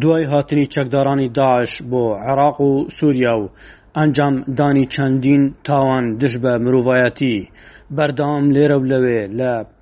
دوای هاتنی چەکدارانی داعش بۆ عێراق و سووریا و ئەنجام دانی چەندین تاوان دژ بە مرۆڤایەتی، بەردەوام لێرە و لەوێ لە،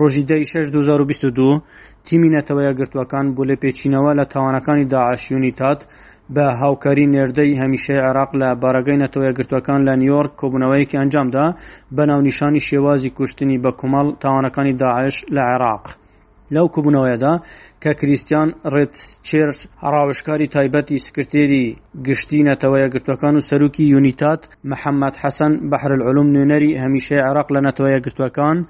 ڕۆژی دە ی شەش دوو هەزار و بیست و دوو، تیمی نەتەوە یەکگرتووەکان بۆ لێپێچینەوە لە تاوانەکانی داعش یونیتاد، بە هاوکاری نێردەی هەمیشەی عێراق لە بارەگای نەتەوە یەکگرتووەکان لە نیویۆرک کۆبوونەوەیەکی ئەنجامدا بە ناونیشانی شێوازی کوشتنی بە کومەڵ، تاوانەکانی داعش لە عێراق. لەو کۆبوونەوەیەدا کە کریستیان ڕێتچێر، ڕاوێژکاری تایبەتی سکرتێری گشتی نەتەوە یەکگرتووەکان و سەرۆکی یونیتاد، محەممەد حەسەن بەحرولعلوم نوێنەری هەمیشەی عێراق لە نەتەوە یەکگرتووەکان،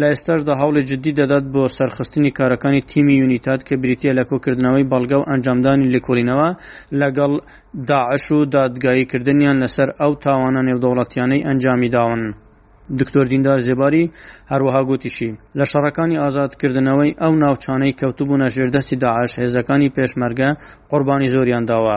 لە ئێستاشدا هەوڵی جددی دەدات بۆ سەرخستنی کارەکانی تیمی یونیتاد کە بریتییە لە کۆکردنەوەی بەڵگە و ئەنجامدانی لێکۆڵینەوە لەگەڵ داعش و دادگاییکردنیان لەسەر ئەو تاوانە نێودەوڵەتییانەی ئەنجامیداون. دکتۆر دیندار زێباری هەروەها گوتیشی، لە شەڕەکانی ئازادکردنەوەی ئەو ناوچانەی کەوتبوونە ژێردەستی داعش هێزەکانی پێشمەرگە قوربانی زۆریان داوە،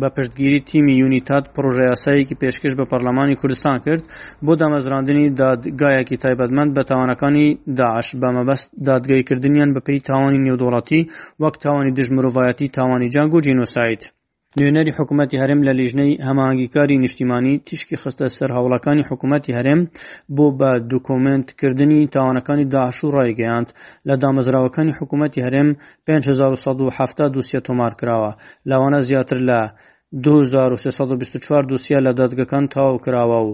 بە پشتگیری تیمی یونیتاد پڕۆژەیاسایەکی پێشکەش بە پەرلەمانی کوردستان کرد بۆ دامەزراندنی دادگایەکی تایبەتمەند بە تاوانەکانی داعش بە مەبەست دادگایکردنیان بەپێی تاوانی نێودوڵەتی وەک تاوانی دژ مرۆڤایەتی تاوانی جەنگ و جینۆساید. نوێنەری حکوومەتی هەرێم لە لیژنەی هەماهەنگیکاری نیشتیمانی تیشکی خستە سەر هەوڵەکانی حکوومەتی هەرێم بۆ بە دوکۆمێنتکردنی تاوانەکانی داعش و ڕایگەیاند لە دامەزراوەکانی حکوومەتی هەرێم پێنج هەزار و سەد و حەفتا دوسیە تۆمارکراوە، لەوانە زیاتر لە دوو هەزار و سێ سەد و بیست و چوار دوسیە لە دادگەکان تەواوکراوە و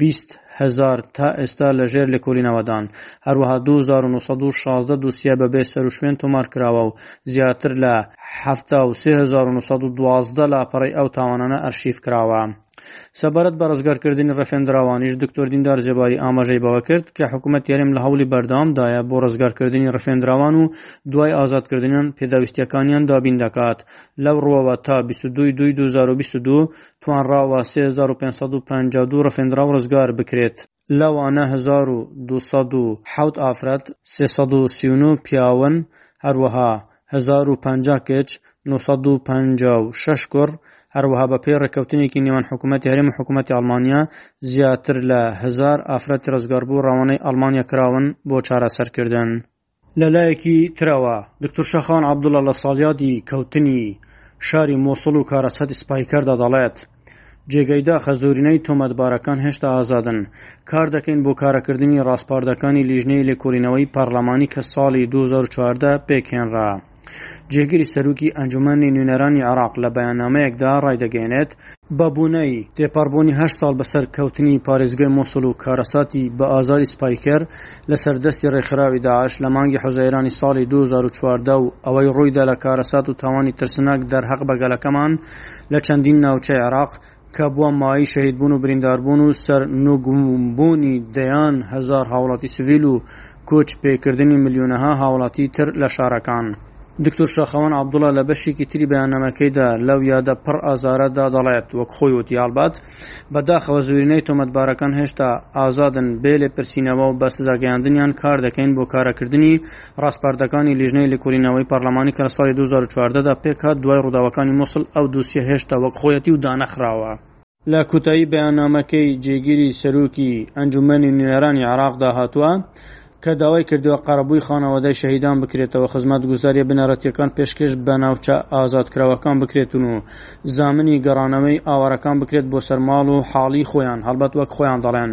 بیست هەزار تا ئێستا لەژێر لێکۆلینەوەدان، هەروەها دوو هەزار و نۆ سەد و شازدە دوسیە بەبێ سەروشوێن تۆمارکراوە و زیاتر لە حەفتا و سێ هەزار و نۆ سەد و دوازدە لاپەڕەی ئەو تاوانانە ئەرشیفکراوە. سەبارەت بە ڕزگارکردنی ڕفێندراوانیش دکتۆر دیندار زێباری ئاماژەی بەوە کرد کە حکوومەت یارێم لە هەوڵی بەردەوامدایە بۆ ڕزگارکردنی ڕفێندراوان و دوای ئازادکردنیان پێداویستیەکانیان دابین دەکات لەو ڕوەوە تا 22 دوی 2022 توانراوە 3552 ڕفێندراو ڕزگار بکرێت. لەوانە هەزار و دوو سەد و حەوت ئافرەت، سێ سەد و سی و نۆ پیاون، هەروەها هەزار و پەنجا کچ، نۆ سەد و پەنجا و شەش کوڕ، هەروەها بەپێی ڕێککەوتنێکی نێوان حکوومەتی هەرێم و حکوومەتی ئەڵمانیا، زیاتر لە هەزار ئافرەتی ڕزگاربوو ڕەوانەی ئەڵمانیا کراون بۆ چارەسەرکردن. لەلایەکی ترەوە، دوکتور شاخەوان عەبدوڵا لە ساڵیادی کەوتنی شاری موسڵ و کارەساتی سپای کەردا دەڵێت، جێگەی داخە زۆرینەی تۆمەتبارەکان هێشتا ئازادن، کار دەکەین بۆ کارەکردنی ڕاسپاردەکانی لیژنەی لێکۆڵینەوەی پەڕلەمانی کە ساڵی دوو هەزار و چواردە پێکهێنرا. جێگری سەرۆکی ئەنجومەنی نوێنەرانی عێراق لە بەیاننامەیەکدا ڕایدەگەیەنێت، بە بۆنەی تێپەڕبوونی هەشت ساڵ بە سەر کەوتنی پارێزگای موسڵ و کارەساتی بە ئازاری سپای کرد لە سەر دەستی ڕێکخراوی داعش لە مانگی حوزەیرانی ساڵی دوو هەزار و چواردە و ئەوەی ڕوویدا لە کارەسات و تاوانی ترسناک دەرهەق بە گەلەکەمان لە چەندین ناوچەی عێراق کە بووە مایەی شەهیدبوون و برینداربوون و سەرنگومبوونی دەیان هەزار هاوڵاتی سڤیل و کۆچ پێکردنی ملیۆنەها هاوڵاتیی تر لە شارەکان. دوکتور شاخەوان عەبدوڵا لە بەشێکی تری بەیاننامەکەیدا لەو یادە پڕ ئازارەدا دەڵێت، وەک خۆی وتی، هەڵبەت بە داخەوە زۆرینەی تۆمەتبارەکان هێشتا ئازادن، بێ لێپرسینەوە و بە سزاگەیاندنیان کار دەکەین بۆ کارا کردنی ڕاسپاردەکانی لیژنەی لێکۆلینەوەی پارلەمانی کە لە ساڵی دوو هەزار و چواردە دا پێکهات دوای ڕووداوەکانی موسڵ ئەو دوسیە هێشتا وەک خۆیەتی و دانەخراوە. لە کوتایی بەیاننامەکەی جێگیری سەرۆکی ئەنجومەنی نوێنەرانی عێراقدا هاتووە کە داوای کردووە قەرەبووی خانەوادەی شەهیدان بکرێتەوە و خزمەتگوزارییە بنەڕەتییەکان پێشکەش بە ناوچە ئازادکراوەکان بکرێتن و زامنی گەڕانەوەی ئاوارەکان بکرێت بۆ سەر ماڵ و حاڵی خۆیان، هەڵبەت وەک خۆیان دەڵێن،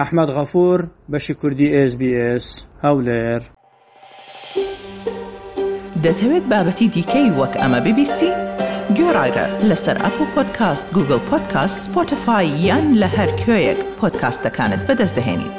ئەحمەد غەفور بەشی کوردی ئێس بی ئێس هەولێر. دەتەوێت بابەتی دیکەی وەک ئەمە ببیستی؟ گۆرایرە لەسەر ئەپڵ پۆدکاست گوگڵ پۆدکاست سپۆتفای یان لە هەر کوێیەک پۆدکاستەکانت بەدەست دەهێنیت.